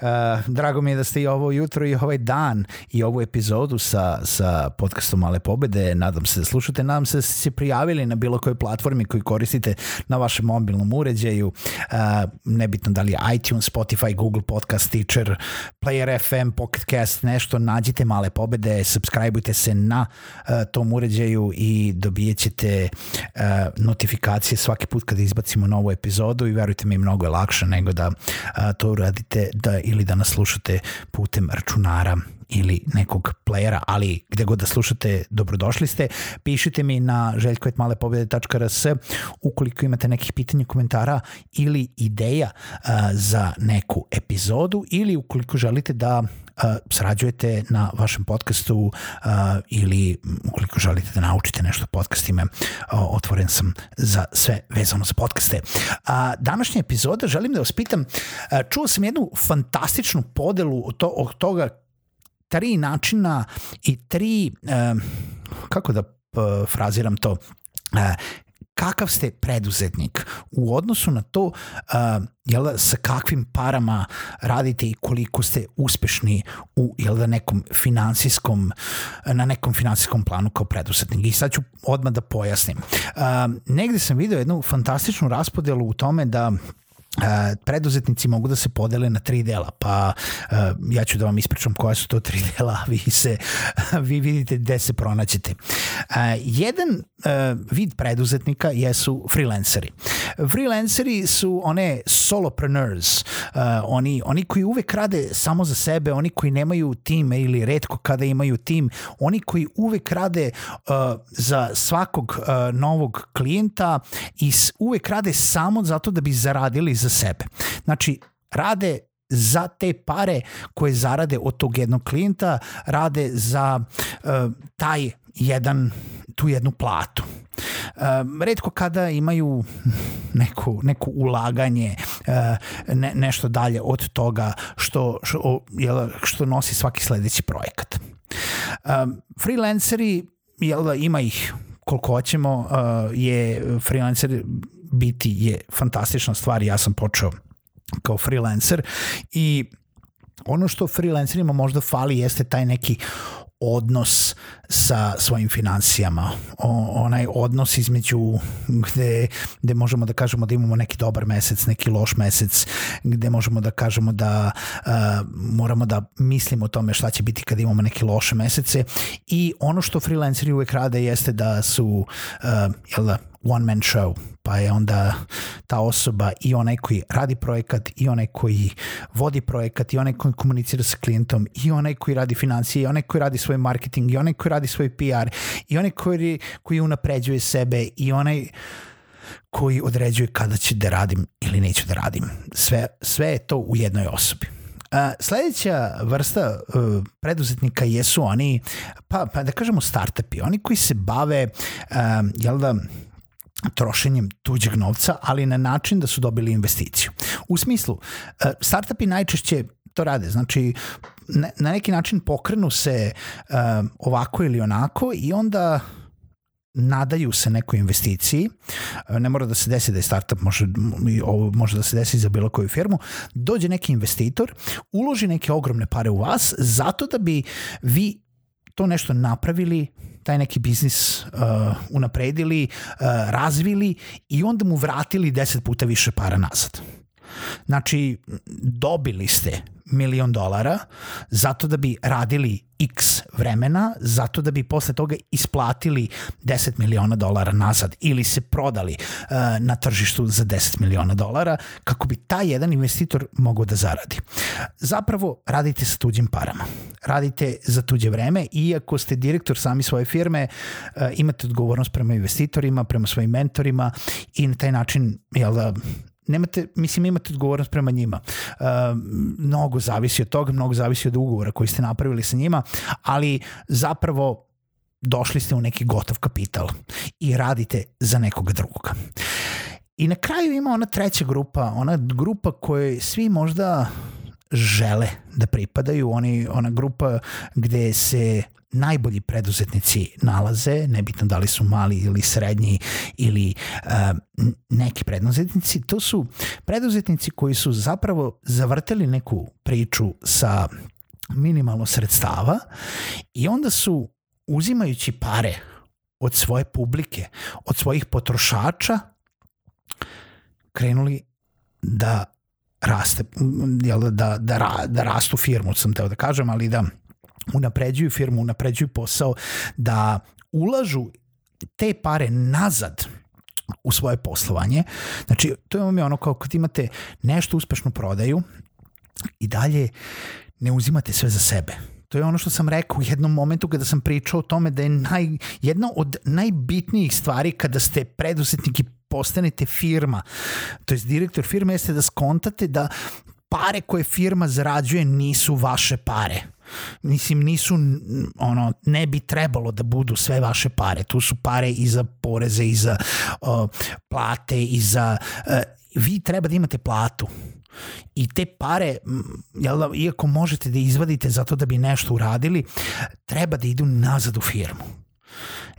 Uh, drago mi je da ste i ovo jutro i ovaj dan i ovu epizodu sa, sa podcastom Male pobede. Nadam se da slušate, nadam se da ste se prijavili na bilo kojoj platformi koju koristite na vašem mobilnom uređaju. Uh, nebitno da li je iTunes, Spotify, Google Podcast, Stitcher, Player FM, Pocket Cast, nešto, nađite Male pobede, subscribeujte se na uh, tom uređaju i dobijet ćete notifikacije svaki put kada izbacimo novu epizodu i verujte mi mnogo je lakše nego da to uradite da ili da nas slušate putem računara ili nekog playera, ali gde god da slušate, dobrodošli ste. Pišite mi na željkovetmalepobede.rs ukoliko imate nekih pitanja, komentara ili ideja a, za neku epizodu ili ukoliko želite da sarađujete na vašem podcastu uh, ili ukoliko želite da naučite nešto podcastima, uh, otvoren sam za sve vezano za podcaste. A, današnja epizoda želim da vas pitam, uh, čuo sam jednu fantastičnu podelu od, to, od toga tri načina i tri, uh, kako da fraziram to, uh, kakav ste preduzetnik u odnosu na to uh, jel da, sa kakvim parama radite i koliko ste uspešni u jel da, nekom finansijskom, na nekom finansijskom planu kao preduzetnik. I sad ću odmah da pojasnim. Uh, negde sam video jednu fantastičnu raspodelu u tome da Uh, preduzetnici mogu da se podele na tri dela, pa uh, ja ću da vam ispričam koja su to tri dela, vi se vi vidite gde se pronaćete. Uh, jedan uh, vid preduzetnika jesu freelanceri. Freelanceri su one solopreneurs, uh, oni, oni koji uvek rade samo za sebe, oni koji nemaju tim ili redko kada imaju tim, oni koji uvek rade uh, za svakog uh, novog klijenta i uvek rade samo zato da bi zaradili za sebe. Znači, rade za te pare koje zarade od tog jednog klijenta, rade za uh, taj jedan, tu jednu platu. Um, redko kada imaju neku, neku ulaganje uh, ne, nešto dalje od toga što, što, što nosi svaki sledeći projekat. Um, freelanceri, jel da, ima ih koliko hoćemo, uh, je freelancer biti je fantastična stvar. Ja sam počeo kao freelancer i ono što freelancerima možda fali jeste taj neki odnos sa svojim financijama, o, onaj odnos između gde, gde možemo da kažemo da imamo neki dobar mesec, neki loš mesec, gde možemo da kažemo da uh, moramo da mislimo o tome šta će biti kada imamo neke loše mesece. I ono što freelanceri uvek rade jeste da su uh, jel da, one man show, pa je onda ta osoba i onaj koji radi projekat i onaj koji vodi projekat i onaj koji komunicira sa klijentom i onaj koji radi financije i onaj koji radi svoj marketing i onaj koji radi svoj PR i onaj koji, koji unapređuje sebe i onaj koji određuje kada će da radim ili neću da radim. Sve, sve je to u jednoj osobi. Uh, sledeća vrsta uh, preduzetnika jesu oni, pa, pa da kažemo startupi, oni koji se bave, uh, jel da, trošenjem tuđeg novca, ali na način da su dobili investiciju. U smislu, e, startupi najčešće to rade, znači na neki način pokrenu se e, ovako ili onako i onda nadaju se nekoj investiciji, e, ne mora da se desi da je startup, može, ovo može da se desi za bilo koju firmu, dođe neki investitor, uloži neke ogromne pare u vas zato da bi vi to nešto napravili, taj neki biznis uh, unapredili, uh, razvili i onda mu vratili deset puta više para nazad. Znači, dobili ste milion dolara zato da bi radili x vremena, zato da bi posle toga isplatili 10 miliona dolara nazad ili se prodali uh, na tržištu za 10 miliona dolara kako bi taj jedan investitor mogao da zaradi. Zapravo radite sa tuđim parama. Radite za tuđe vreme iako ste direktor sami svoje firme, uh, imate odgovornost prema investitorima, prema svojim mentorima i na taj način jel da, nemate, mislim imate odgovornost prema njima. Uh, mnogo zavisi od toga, mnogo zavisi od ugovora koji ste napravili sa njima, ali zapravo došli ste u neki gotov kapital i radite za nekoga drugoga. I na kraju ima ona treća grupa, ona grupa kojoj svi možda žele da pripadaju, oni, ona grupa gde se najbolji preduzetnici nalaze, nebitno da li su mali ili srednji ili uh, neki preduzetnici, to su preduzetnici koji su zapravo zavrteli neku priču sa minimalno sredstava i onda su uzimajući pare od svoje publike, od svojih potrošača, krenuli da raste, da, da, da, da rastu firmu, sam teo da kažem, ali da unapređuju firmu, unapređuju posao, da ulažu te pare nazad u svoje poslovanje. Znači, to je ono kao kad imate nešto uspešno prodaju i dalje ne uzimate sve za sebe. To je ono što sam rekao u jednom momentu kada sam pričao o tome da je naj, jedna od najbitnijih stvari kada ste preduzetnik i postanete firma, to je direktor firme, jeste da skontate da pare koje firma zarađuje nisu vaše pare mislim nisu ono ne bi trebalo da budu sve vaše pare tu su pare i za poreze i za uh, plate i za uh, vi treba da imate platu i te pare, jel da, iako možete da izvadite zato da bi nešto uradili, treba da idu nazad u firmu.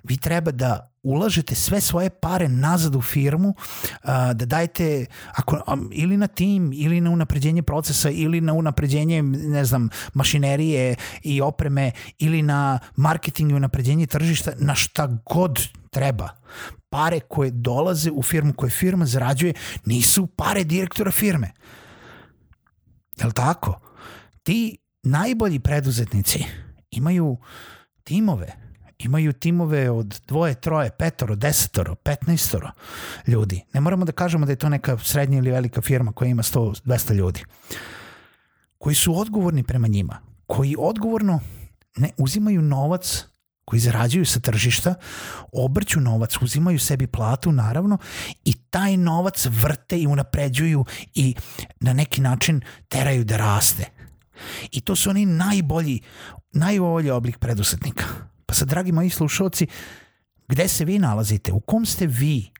Vi treba da ulažete sve svoje pare nazad u firmu, da dajete ako, ili na tim, ili na unapređenje procesa, ili na unapređenje, ne znam, mašinerije i opreme, ili na marketing i unapređenje tržišta, na šta god treba. Pare koje dolaze u firmu, koje firma zarađuje, nisu pare direktora firme. Je li tako? Ti najbolji preduzetnici imaju timove, imaju timove od dvoje, troje, petoro, desetoro, petnaestoro ljudi. Ne moramo da kažemo da je to neka srednja ili velika firma koja ima 100, 200 ljudi. Koji su odgovorni prema njima. Koji odgovorno ne uzimaju novac koji zarađuju sa tržišta, obrću novac, uzimaju sebi platu naravno i taj novac vrte i unapređuju i na neki način teraju da raste. I to su oni najbolji, najbolji oblik preduzetnika. Pa sad, dragi moji slušalci, gde se vi nalazite? U kom ste vi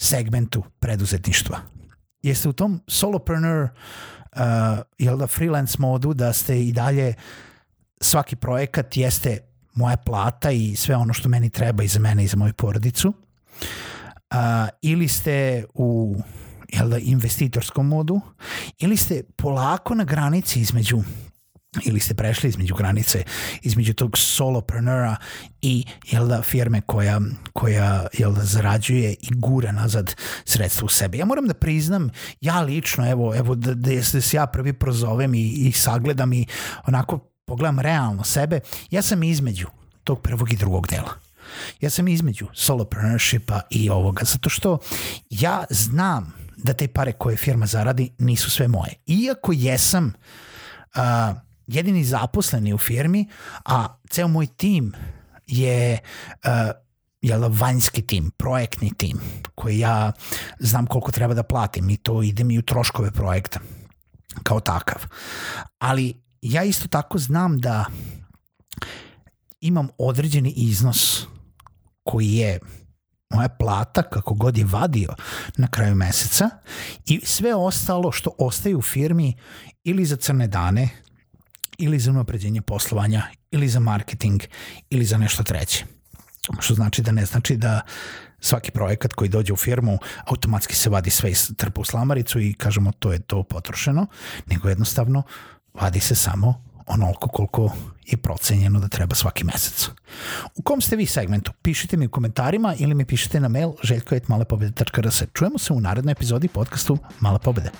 segmentu preduzetništva? Jeste u tom solopreneur, uh, jel da freelance modu, da ste i dalje svaki projekat jeste moja plata i sve ono što meni treba i za mene i za moju porodicu. Uh, ili ste u jel da, investitorskom modu, ili ste polako na granici između ili ste prešli između granice između tog soloprenera i jel da, firme koja, koja jel da, zarađuje i gura nazad sredstva u sebe. Ja moram da priznam, ja lično, evo, evo da, da, da se ja prvi prozovem i, i sagledam i onako pogledam realno sebe, ja sam između tog prvog i drugog dela. Ja sam između solopreneurshipa i ovoga, zato što ja znam da te pare koje firma zaradi nisu sve moje. Iako jesam uh, jedini zaposleni u firmi, a ceo moj tim je uh, jel, vanjski tim, projektni tim, koji ja znam koliko treba da platim i to ide mi u troškove projekta kao takav. Ali ja isto tako znam da imam određeni iznos koji je moja plata kako god je vadio na kraju meseca i sve ostalo što ostaje u firmi ili za crne dane ili za unapređenje poslovanja ili za marketing ili za nešto treće. Što znači da ne znači da svaki projekat koji dođe u firmu automatski se vadi sve iz trpa u slamaricu i kažemo to je to potrošeno, nego jednostavno vadi se samo onoliko koliko je procenjeno da treba svaki mesec. U kom ste vi segmentu? Pišite mi u komentarima ili mi pišite na mail željko.malepobede.rs. Čujemo se u narednoj epizodi podcastu Male pobede.